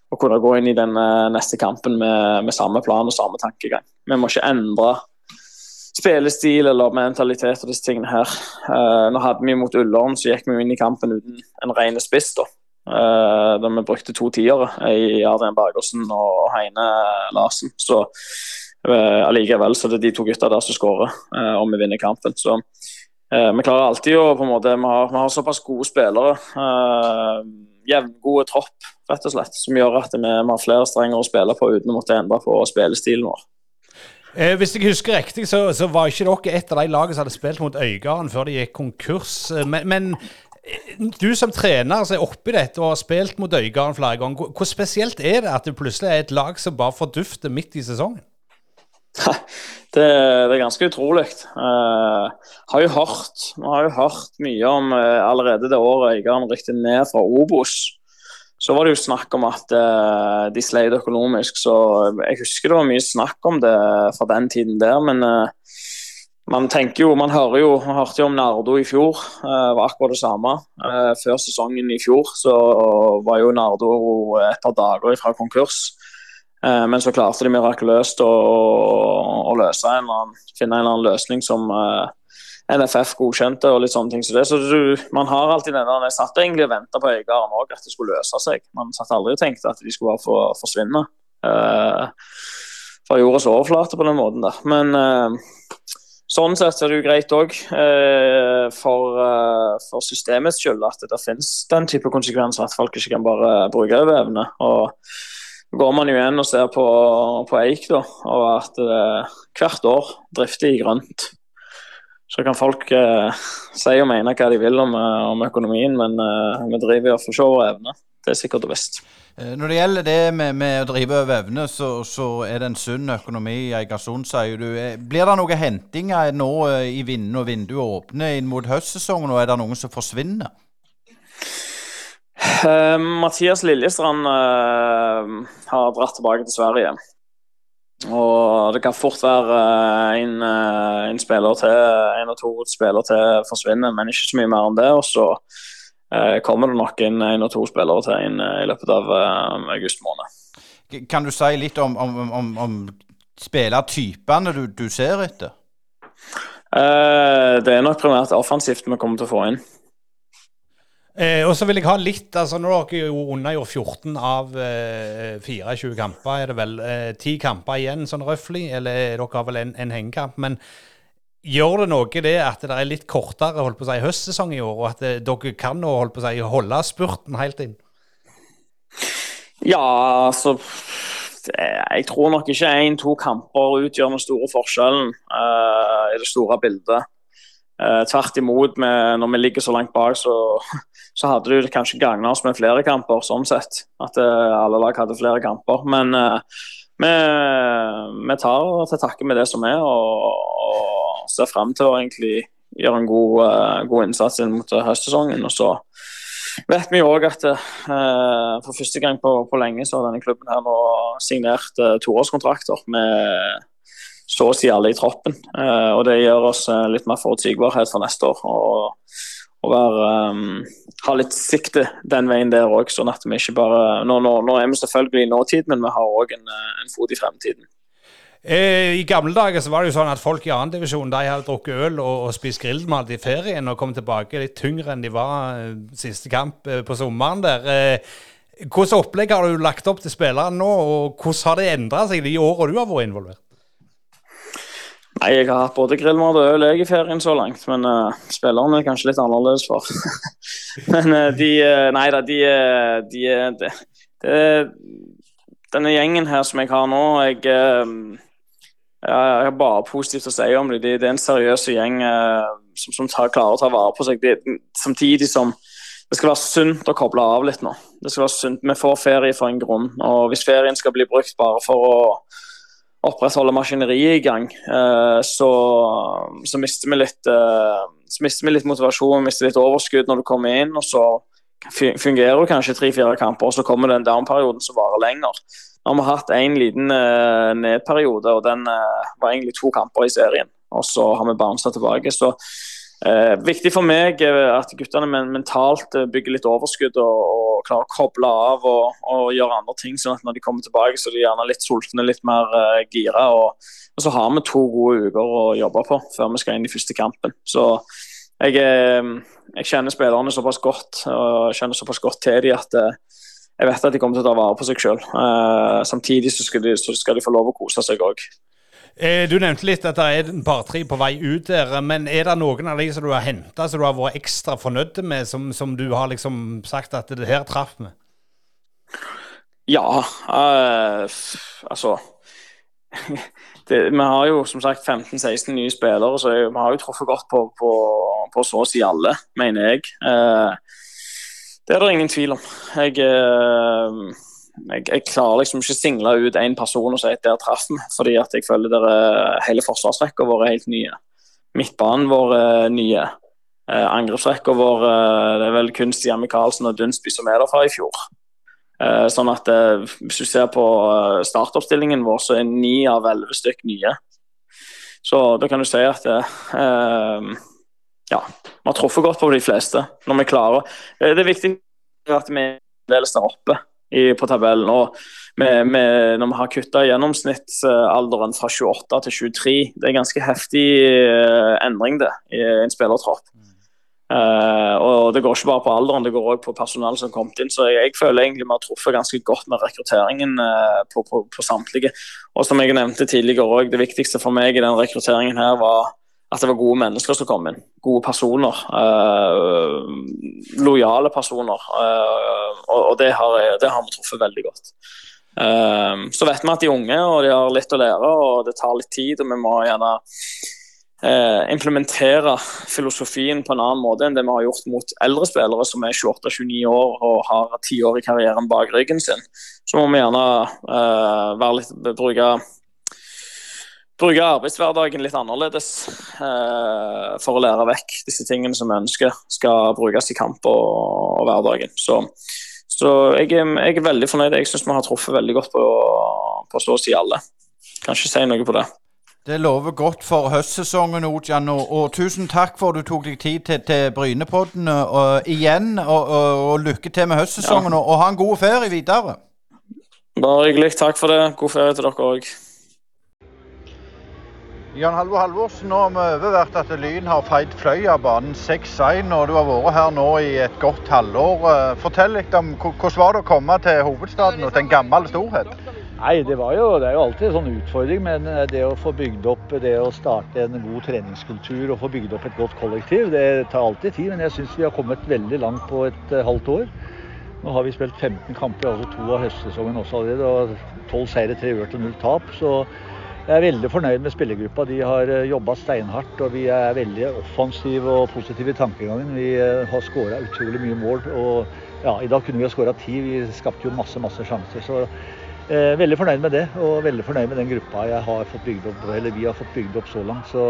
å kunne gå inn i den neste kampen med, med samme plan og samme tankegang. Vi må ikke endre spillestil eller mentalitet og disse tingene her. Uh, nå hadde vi mot Ullern, så gikk vi inn i kampen uten en ren spiss. da. Uh, da vi brukte to tiere i Adrian Bergersen og Heine Larsen. Så uh, allikevel så det er de to gutta der som skårer uh, om vi vinner kampen. Så vi klarer alltid å på en måte, Vi har, vi har såpass gode spillere. Jevngode tropp, rett og slett, som gjør at vi, vi har flere strenger å spille på uten å måtte endre på spillestilen vår. Eh, hvis jeg husker riktig, så, så, var ikke dere et av de lagene som hadde spilt mot Øygarden før de gikk konkurs. Eh, men, men eh, du som trener som er oppi dette og har spilt mot Øygarden flere ganger, hvor spesielt er det at det plutselig er et lag som bare fordufter midt i sesongen? <laughs> Det, det er ganske utrolig. Uh, har jo hørt, vi har jo hørt mye om uh, allerede det året Øygarden rykket ned fra Obos så var det jo snakk om at uh, de sleit økonomisk, så jeg husker det var mye snakk om det fra den tiden der. Men uh, man tenker jo, man hører jo, man hørte jo om Nardo i fjor, uh, var akkurat det samme. før sesongen i fjor så var jo Nardo et par dager fra konkurs. Men så klarte de mirakuløst å, å, å løse en eller annen, finne en eller annen løsning som NFF godkjente og litt sånne ting. Så det, så du, man har alltid denne, Jeg satt egentlig og venta på Øygarden òg, at det skulle løse seg. Man satt aldri og tenkte at de skulle bare få forsvinne uh, fra jordas overflate på den måten der. Men uh, sånn sett er det jo greit òg uh, for, for, systemets skyld at det finnes den type konsekvenser, at folk ikke kan bare bruke over. Og går man jo igjen og ser på, på Eik, da, og at hvert år drifter i grønt. Så kan folk eh, si og mene hva de vil om, eh, om økonomien, men eh, vi driver for se over evne. Det er sikkert og visst. Eh, når det gjelder det med, med å drive over evne, så, så, er det en sunn økonomi i Eigersund, sier du. Eh, blir det noen hentinger nå i vinden og vinduet åpner inn mot høstsesongen, og er det noen som forsvinner? Uh, Mathias Liljestrand uh, har dratt tilbake til Sverige. Og det kan fort være eh, en, eh, en spiller til, en og to spillere til forsvinner, men ikke så mye mer enn det. Og så eh, kommer det nok inn en og to spillere til inn i løpet av august måned. Kan du si litt om, om, om, om spillertypene du, du, ser etter? det er nok primært offensivt vi kommer til å få inn. Eh, og så vil jeg ha litt altså Nå har dere jo unnagjort 14 av eh, 24 kamper, er det vel. Eh, 10 kamper igjen, sånn røftlig. Eller dere har vel en, en hengekamp. Men Gjør det noe det at det er litt kortere holdt på å si, høstsesong i år, og at det, dere kan nå holdt på å si, holde spurten helt inn? Ja, altså Jeg tror nok ikke én-to kamper utgjør den store forskjellen uh, i det store bildet. Uh, tvert imot, når vi ligger så langt bak, så, så hadde det kanskje gagna oss med flere kamper, sånn sett. At uh, alle lag hadde flere kamper. Men vi, vi, tar til takke med det som er, og, og ser frem til å egentlig gjøre en god, god innsats inn mot høstsesongen. og så vet vi òg at uh, for første gang på, på, lenge så har denne klubben her nå signert uh, toårskontrakter med så å si alle i troppen. Uh, og Det gjør oss litt mer forutsigbarhet for neste år. Og, og være, um, ha litt sikte den veien der òg, sånn at vi ikke bare nå, nå, nå, er vi selvfølgelig i nåtid, men vi har òg en, en fot i fremtiden. Eh, I gamle dager så var det jo sånn at folk i annendivisjon hadde drukket øl og, og spist grillmat i ferien og kom tilbake litt tyngre enn de var eh, siste kamp eh, på sommeren der. Eh, hvordan opplegg har du lagt opp til spillerne nå, og hvordan har det endra seg de åra du har vært involvert? Nei, Jeg har hatt både grillmat og øl i ferien så langt, men uh, spillerne er kanskje litt annerledes for. <laughs> men uh, de Nei da, de, de, de, de, Denne gjengen her som jeg har nå jeg jeg har bare positivt å si om dem. Det, er en seriøs gjeng som, som tar, klarer å ta vare på seg. Det, samtidig som det skal være sunt å koble av litt nå. Det skal være sunt. Vi får ferie for en grunn. og Hvis ferien skal bli brukt bare for å opprettholde maskineriet i gang, eh, så, så, mister vi litt, eh, så mister vi litt motivasjon, mister litt overskudd når du kommer inn. og så fungerer du kanskje tre-fire kamper, og så kommer den down-perioden som varer lenger. Nå har vi hatt en liten uh, nedperiode, og den uh, var egentlig to kamper i serien. Og så har vi bounsa tilbake. Så uh, viktig for meg er at guttene mentalt bygger litt overskudd og, og klarer å koble av og, og, gjøre andre ting. sånn at når de kommer tilbake, så er de gjerne litt sultne, litt mer eh, gira. Og, og, så har vi to gode uker å jobbe på før vi skal inn i første kampen. Så jeg, jeg kjenner spillerne såpass godt og kjenner såpass godt til dem at jeg vet at de kommer til å ta vare på seg sjøl. Eh, samtidig så skal, de, så skal, de, få lov å kose seg òg. Eh, du nevnte litt at det er en par-tre på vei ut der. Men er det noen av de som du har henta som du har vært ekstra fornøyd med, som, som, du har liksom sagt at det her traff vi? Ja, uh, altså <laughs> det, Vi har jo som sagt 15-16 nye spillere, så vi har jo truffet godt på, på, på, så å si alle, mener jeg. Uh, det er det ingen tvil om. Jeg, eh, jeg, jeg klarer liksom ikke single ut én person og si at der traff vi, fordi at jeg føler dere, hele forsvarsrekka vår er helt nye. Midtbanen vår er nye. Eh, Angrepsrekka vår eh, det er vel kun Stian Micaelsen og Dunsby som er der fra i fjor. Sånn at Hvis du ser på startoppstillingen vår, så er ni av elleve stykk nye. Så da kan du si at ja, vi har truffet godt på de fleste når vi klarer. Eh, det er viktig at vi fremdeles der oppe i, på tabellen. og med, med, Når vi har kutta gjennomsnittsalderen fra 28 til 23, det er ganske heftig uh, endring det i en spillertropp. Uh, og Det går ikke bare på alderen, det går òg på personell som kommet inn. Så jeg, jeg, føler egentlig vi har truffet ganske godt med rekrutteringen uh, på, på, på, samtlige. Og som jeg nevnte tidligere også, Det viktigste for meg i den rekrutteringen her var at det var gode mennesker som kom inn. Gode personer. Øh, lojale personer. Øh, og, og det, har, vi truffet veldig godt. Uh, så vet vi at de er unge og de har litt å lære, og det tar litt tid. Og vi må gjerne uh, implementere filosofien på en annen måte enn det vi har gjort mot eldre spillere som er 28-29 år og har ti år i karrieren bak ryggen sin. Så må vi gjerne uh, litt, bruke bruke arbeidshverdagen litt annerledes eh, for å lære vekk disse tingene som vi ønsker skal brukes i kamp og, og hverdagen. Så, så jeg, jeg, er veldig fornøyd. Jeg syns vi har truffet veldig godt på, på så å si alle. Kan ikke si noe på det. Det lover godt for høstsesongen, Ojan. Og, og, tusen takk for at du tok deg tid til, til Brynepodden og, igjen. Og, og, lykke til med høstsesongen, ja. og, ha en god ferie videre. Bare hyggelig. Takk for det. God ferie til dere òg. Jan Halvor Halvorsen, nå har vi overvært at Lyn har feid Fløya banen 6-1. og Du har vært her nå i et godt halvår. Eh, fortell litt om hvordan var det å komme til hovedstaden og til en gammel storhet? Nei, det, jo, det er jo alltid en sånn utfordring. Men eh, det å få bygd opp det å starte en god treningskultur og få bygd opp et godt kollektiv, det tar alltid tid. Men jeg syns vi har kommet veldig langt på et uh, halvt år. Nå har vi spilt 15 kamper, altså to av høstsesongen også allerede. Og 12 seire, 3 uavgjort og 0 tap. Så jeg er veldig fornøyd med spillergruppa. De har uh, jobba steinhardt. Og vi er veldig offensive og positive i tankegangen. Vi uh, har skåra utrolig mye mål. Og ja, i dag kunne vi ha skåra ti. Vi skapte jo masse, masse sjanser. Så Eh, veldig fornøyd med det, og veldig fornøyd med den gruppa jeg har fått bygd opp, eller vi har fått bygd opp så langt. Så,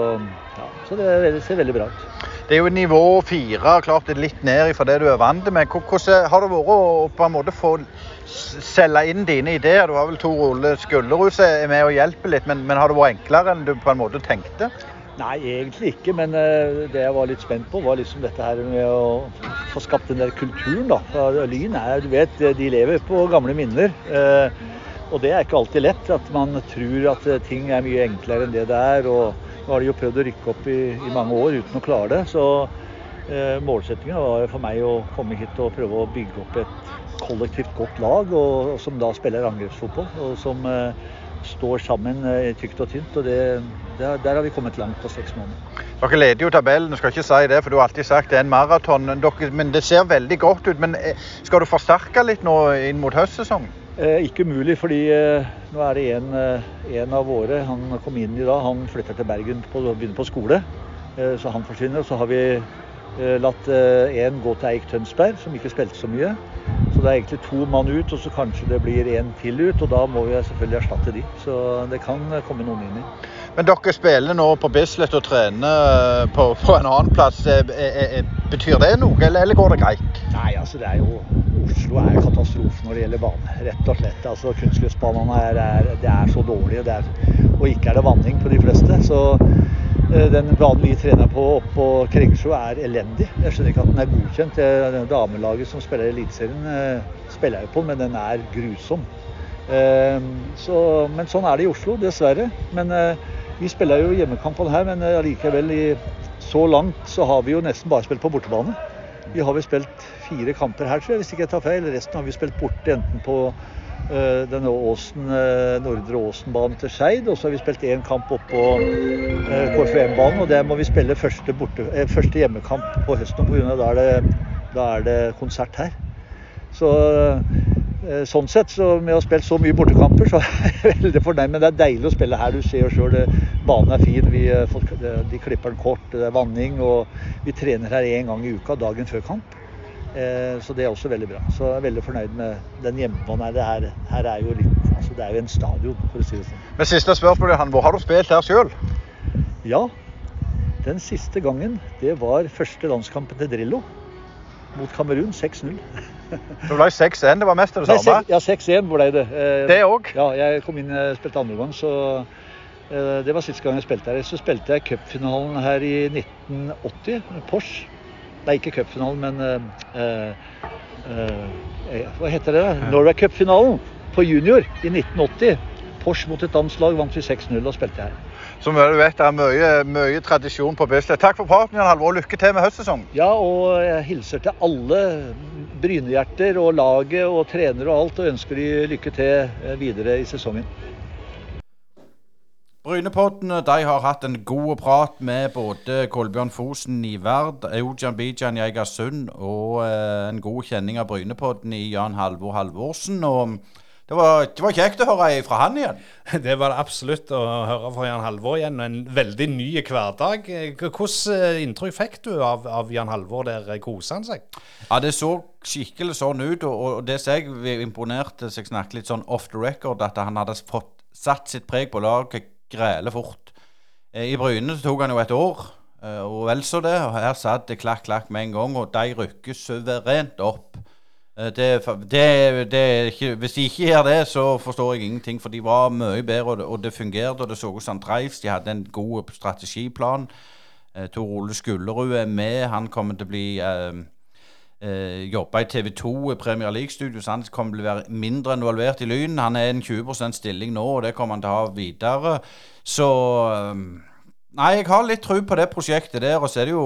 ja, så det ser veldig bra ut. Det er jo nivå fire, klart litt ned fra det du er vant med. Hvordan har det vært å på en måte få selge inn dine ideer? Du har vel Tor Ole Skullerud som er med og hjelper litt, men, men, har det vært enklere enn du på en måte tenkte? Nei, egentlig ikke. Men uh, det jeg var litt spent på, var liksom dette her med å få skapt den der kulturen. da. For Lyn er, du vet, de lever på gamle minner. Uh, og det er ikke alltid lett. At man tror at eh, ting er mye enklere enn det det er. Og nå har de jo prøvd å rykke opp i, i mange år uten å klare det. Så eh, målsettingen var for meg å komme hit og prøve å bygge opp et kollektivt godt lag, og, og som da spiller angrepsfotball. Og som eh, står sammen eh, tykt og tynt. og det, der, Der har vi kommet langt på seks måneder. Dere leder jo tabellen, du skal ikke si det, for du har alltid sagt det er en maraton. Men det ser veldig godt ut. Men eh, skal du forsterke litt nå inn mot høstsesongen? Eh, ikke umulig, fordi eh, nå er det en, en, av våre Han kom inn i dag, han flytter til Bergen og begynner på skole. Eh, så han forsvinner. Så har vi latt én gå til Eik Tønsberg, som ikke spilte så mye. Så det er egentlig to mann ut, og så kanskje det blir én til ut. Og da må vi selvfølgelig erstatte de. Så det kan komme noen inn i. Men dere spiller nå på Bislett og trener på, på en annen plass. Betyr det noe, eller, eller går det greit? Nei, altså det er jo Oslo er katastrofe når det gjelder bane. Rett og slett. Altså Kunstgressbanene er, er, det er så dårlige, og ikke er det vanning på de fleste. Så den banen vi trener på oppe på Kringsjå er elendig. Jeg skjønner ikke at den er godkjent. Det damelaget som spiller Eliteserien, uh, spiller jeg på, men den er grusom. Uh, så, men sånn er det i Oslo, dessverre. Men vi spiller jo hjemmekampene her, men allikevel så langt så har vi jo nesten bare spilt på bortebane. Vi har vel spilt fire kamper her, tror jeg, hvis ikke jeg tar feil. Resten har vi spilt borte enten på denne Åsen, uh, Nordre Åsen-banen til Skeid, og så har vi spilt én kamp oppå på eh, KFUM-banen. Og der må vi spille første, borte, første hjemmekamp på høsten, pga. Da, er det, da er det konsert her. Så Eh, sånn sett, så med å ha spilt så mye bortekamper, så <laughs> er jeg veldig fornøyd. Men det er deilig å spille her. Du ser jo sjøl banen er fin. Vi, eh, de klipper den kort, det er vanning. Og vi trener her én gang i uka dagen før kamp. Eh, så det er også veldig bra. Så jeg er veldig fornøyd med den hjemmebanen her. her. Er jo litt altså Det er jo en stadion, for å si det sånn. Men siste spørsmål, han, hvor har du spilt her sjøl? Ja, den siste gangen, det var første landskampen til Drillo mot Kamerun. 6-0. <laughs> Det ble 6-1, det var mest av det samme? Ja, 6-1 ble det. Eh, det òg? Ja, jeg kom inn og eh, spilte andre gang, så det var siste gang jeg spilte her. Så spilte jeg cupfinalen her i 1980, Porsche. Nei, ikke cupfinalen, men uh, uh, Hva heter det? Norway Cup-finalen på junior i 1980. Pors mot et dansk lag vant vi 6-0 og spilte her som du vet, det er mye, mye tradisjon på Bislett. Takk for praten, Jan Halvor. Lykke til med høstsesongen. Ja, og jeg hilser til alle Brynehjerter og laget og trenere og alt, og ønsker de lykke til videre i sesongen. Brynepodden de har hatt en god prat med både Kolbjørn Fosen i Verd, Eujan Bijan i Egersund og eh, en god kjenning av Brynepodden i Jan Halvor Halvorsen. og det var, det var, kjekt å høre fra han igjen. <laughs> Det var det absolutt å høre fra Jan Halvor igjen. En veldig ny hverdag. Hvilket eh, inntrykk fikk du av, av Jan Halvor der? Koser han seg? Ja, Det så skikkelig sånn ut. Og, og det som jeg imponerte så jeg snakket litt sånn off the record, at han hadde fått satt sitt preg på laget grele fort. Eh, I Bryne så tok han jo et år, eh, og vel så det. Og her satt det klakk, klakk med en gang, og de rykker suverent opp. Eh, det, det, det hvis de ikke gjør det, så forstår jeg ingenting. For de var mye bedre, og det, fungerte. Og det så ut som Dreifs. De hadde en god strategiplan. Tor Ole Skullerud er med. Han kommer til å bli eh, eh, jobba i TV 2 i Premier League-studio, så han kommer til å være mindre involvert i Lyn. Han er en 20% stilling nå, og det kommer han til å ha videre. Så eh, Nei, jeg har litt tro på det prosjektet der. Og så er det jo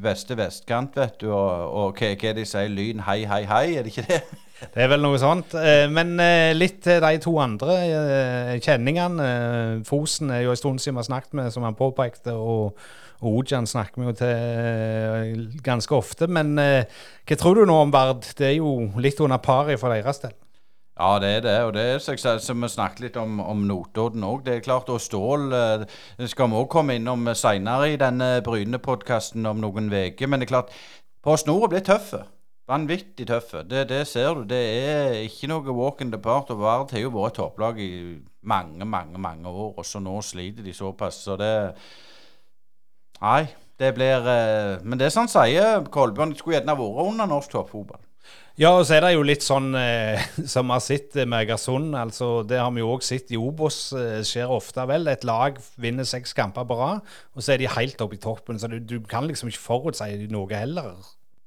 beste vestkant, vet du. Og, og hva, hva de sier, Lyn hei, hei, hei, er det ikke det? <laughs> Det er vel noe sånt. Eh, men eh, litt til de to andre eh, kjenningene. Eh, Fosen er jo en stund siden vi har snakket med, som han påpekte. og og Ojan snakker vi jo til eh, ganske ofte. Men eh, hva tror du nå om Vard? Det er jo litt under paret for deres del. Ja, det er det. Og det er suksess, jeg som vi snakket litt om, om Notodden òg. Det er klart, og Stål eh, det skal vi òg komme innom seinere i denne Bryne-podkasten om noen uker. Men det er klart, Post Nord blir tøffe. Vanvittig tøffe. Det, det ser du. Det er ikke noe walk in the part. Og Vard har jo vært topplag i mange, mange mange år, og så nå sliter de såpass. Så det Nei, det blir eh, Men det er sånn sier Kolbjørn. Skulle gjerne vært under norsk toppfotball. Ja, og så er det jo litt sånn eh, <laughs> som vi har sett med Egersund. altså Det har vi jo òg sett i Obos. Eh, skjer ofte vel. Et lag vinner seks kamper på rad, og så er de helt oppe i toppen. Så du, du kan liksom ikke forutsi noe heller.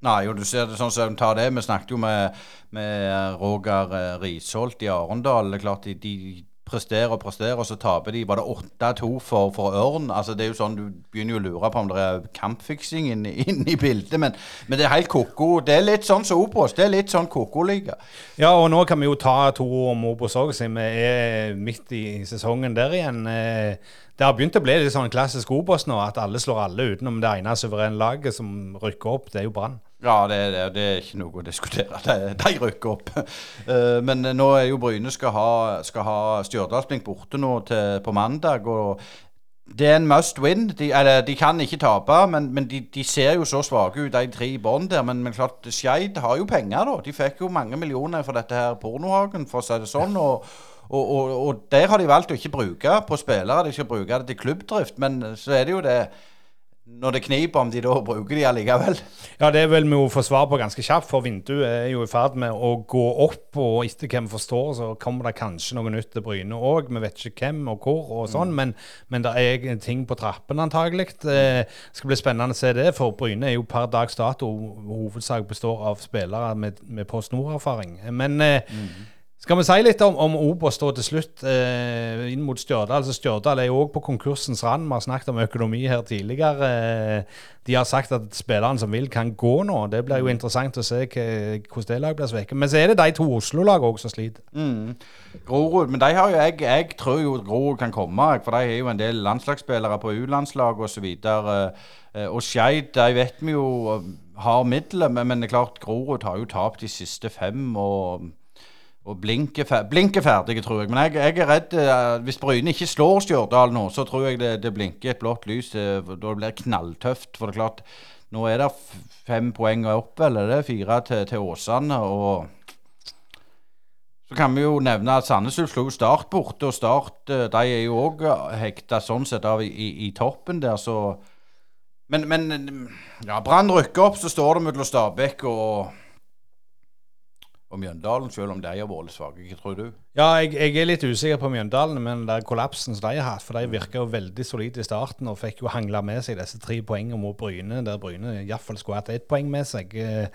Nei, jo, du ser det sånn som de tar det. Vi snakket jo med, med Roger eh, Risholt i Arendal. Det er klart de, de presterer og presterer, og så taper de. Var det 8-2 for, for Ørn? Altså, det er jo sånn, Du begynner jo å lure på om det er kampfiksing inne inn i bildet. Men, men det er helt ko-ko. Det er litt sånn som Obos. Det er litt sånn ko-ko-liga. Ja, og nå kan vi jo ta to ord om Obos òg, siden vi er midt i sesongen der igjen. Eh, Det har begynt å bli litt sånn klassisk Obos nå, at alle slår alle utenom det ene suverene laget som rykker opp. Det er jo Brann. Ja, det, det, det er ikke noe å diskutere. De, de rykker opp. Uh, Men nå er jo Bryne skal ha, skal ha Stjørdalsblink borte nå til, på mandag. og det er en must win. De, eller, de kan ikke tape, men, men de, de ser jo så svake ut, de tre i bånn der. Men, men klart, Skeid har jo penger, da. De fikk jo mange millioner for dette her pornohagen, for å si det sånn. og og, og, og der har de valgt å ikke bruke på spillere, de skal bruke det til klubbdrift. Men så er det jo det Når det kniper, om de da bruker de allikevel. Ja, det vil vi jo få svar på ganske kjapt, for vinduet er jo i ferd med å gå opp. Og etter hvem forstår, så kommer det kanskje noe nytt til Bryne òg. Vi vet ikke hvem og hvor og sånn, men, men det er ting på trappen antagelig. Det skal bli spennende å se det, for Bryne er jo per dags dato hovedsak består av spillere med, med Post Nord-erfaring. Men eh, skal vi si litt om, om Obos til slutt, eh, inn mot Stjørdal? Altså Stjørdal er jo òg på konkursens rand. Vi har snakket om økonomi her tidligere. Eh, de har sagt at spillerne som vil, kan gå nå. Det blir jo interessant å se hvordan det laget blir svekket. Men så er det de to Oslo-lagene òg som sliter. Grorud, men de har jo, jeg, jeg tror jo Grorud kan komme, for de har jo en del landslagsspillere på U-landslag osv. Og, og Skeid, de vet vi jo eh, har midler, men, men det er klart Grorud har jo tapt de siste fem. og og Blink er, fer blink er tror jeg. Men jeg, jeg er redd uh, Hvis Bryne ikke slår Stjørdal nå, så tror jeg det, det blinker et blått lys. eh, da det blir knalltøft. For det er klart, nå er det fem poeng opp, eller det fire til, til Åsane. og så kan vi jo nevne at Sandnes slo Start borte, og Start eh, de er jo òg hekta sånn sett av i, i toppen der, så Men, men ja, Brann rykker opp, så står det mellom Stabæk og og Mjøndalen, selv om de har vært svake. Hva tror du? Ja, jeg, jeg er litt usikker på Mjøndalen, men den kollapsen som de har hatt, for de virka jo veldig solide i starten og fikk jo hangla med seg disse tre poengene mot Bryne, der Bryne iallfall skulle hatt ett poeng med seg. Eh,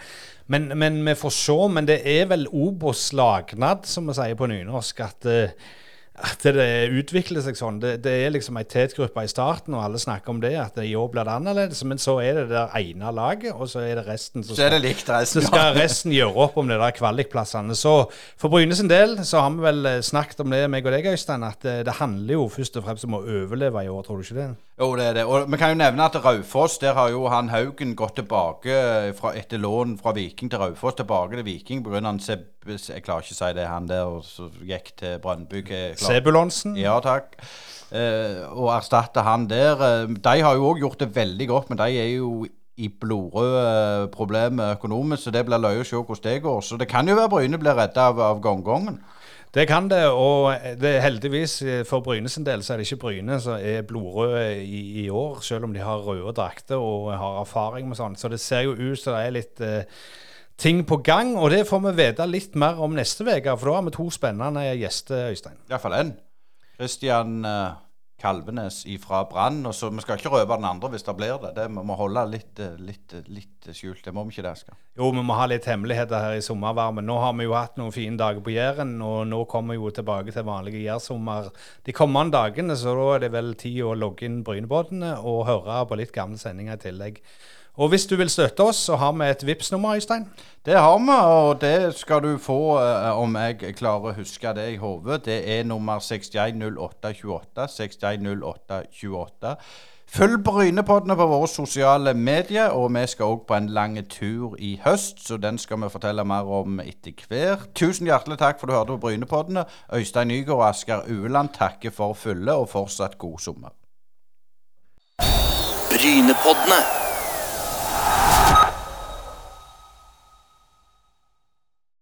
Men, men vi får se. Men det er vel Obos lagnad, som vi sier på nynorsk, at eh, at det utvikler seg sånn. Det, det er liksom ei tetgruppe i starten, og alle snakker om det, at i år blir det annerledes. Men så er det det ene laget, og så er det resten som Så det likt så resten. skal resten gjøre opp om det der kvalikplassene. Så for Bryne sin del så har vi vel eh, snakket om det, meg og deg, Øystein, at det, det handler jo først og fremst om å overleve i år, tror du ikke det? Jo, det er det. Og vi kan jo nevne at Raufoss, der har jo han Haugen gått tilbake fra, etter lån fra Viking til Raufoss, tilbake til Viking pga. han Seb... Jeg klarer ikke å si det, han der som gikk til Brøndby. Sebulonsen. Ja, takk. Eh, og erstatte han der. Eh, De har jo òg gjort det veldig godt, men de er jo i blodrøde problemer økonomisk, så det blir løye å se hvordan det går. Så det kan jo være Bryne blir redda av, av gongongen. Det kan det, og det heldigvis eh, for Bryne sin del så er det ikke Bryne som er blodrøde i, i år, selv om de har røde drakter og har erfaring med sånt. Så det ser jo ut som det er litt eh, ting på gang, og det får vi vite litt mer om neste uke, for da har vi to spennende gjester, Øystein. Iallfall én. Christian eh, Kalvenes ifra Brann. og så Vi skal ikke røpe den andre hvis det blir det. Det må holde litt, litt, litt skjult. Det må vi ikke det, skal. Jo, vi må ha litt hemmeligheter her i sommervarmen. Nå har vi jo hatt noen fine dager på Jæren, og nå kommer vi jo tilbake til vanlige jærsommer de kommende dagene, så da er det vel tid å logge inn Brynebåtene og høre på litt gamle sendinger i tillegg. Og hvis du vil støtte oss, så har vi et vips nummer Øystein. Det har vi, og det skal du få eh, om jeg klarer å huske det i hodet. Det er nummer 610828. 610828. Følg Brynepoddene på våre sosiale medier, og vi skal òg på en lang tur i høst, så den skal vi fortelle mer om etter hvert. Tusen hjertelig takk for at du hørte på Brynepoddene. Øystein Nygaard og Asker Ueland takker for fulle, og fortsatt god sommer. Brynepoddene.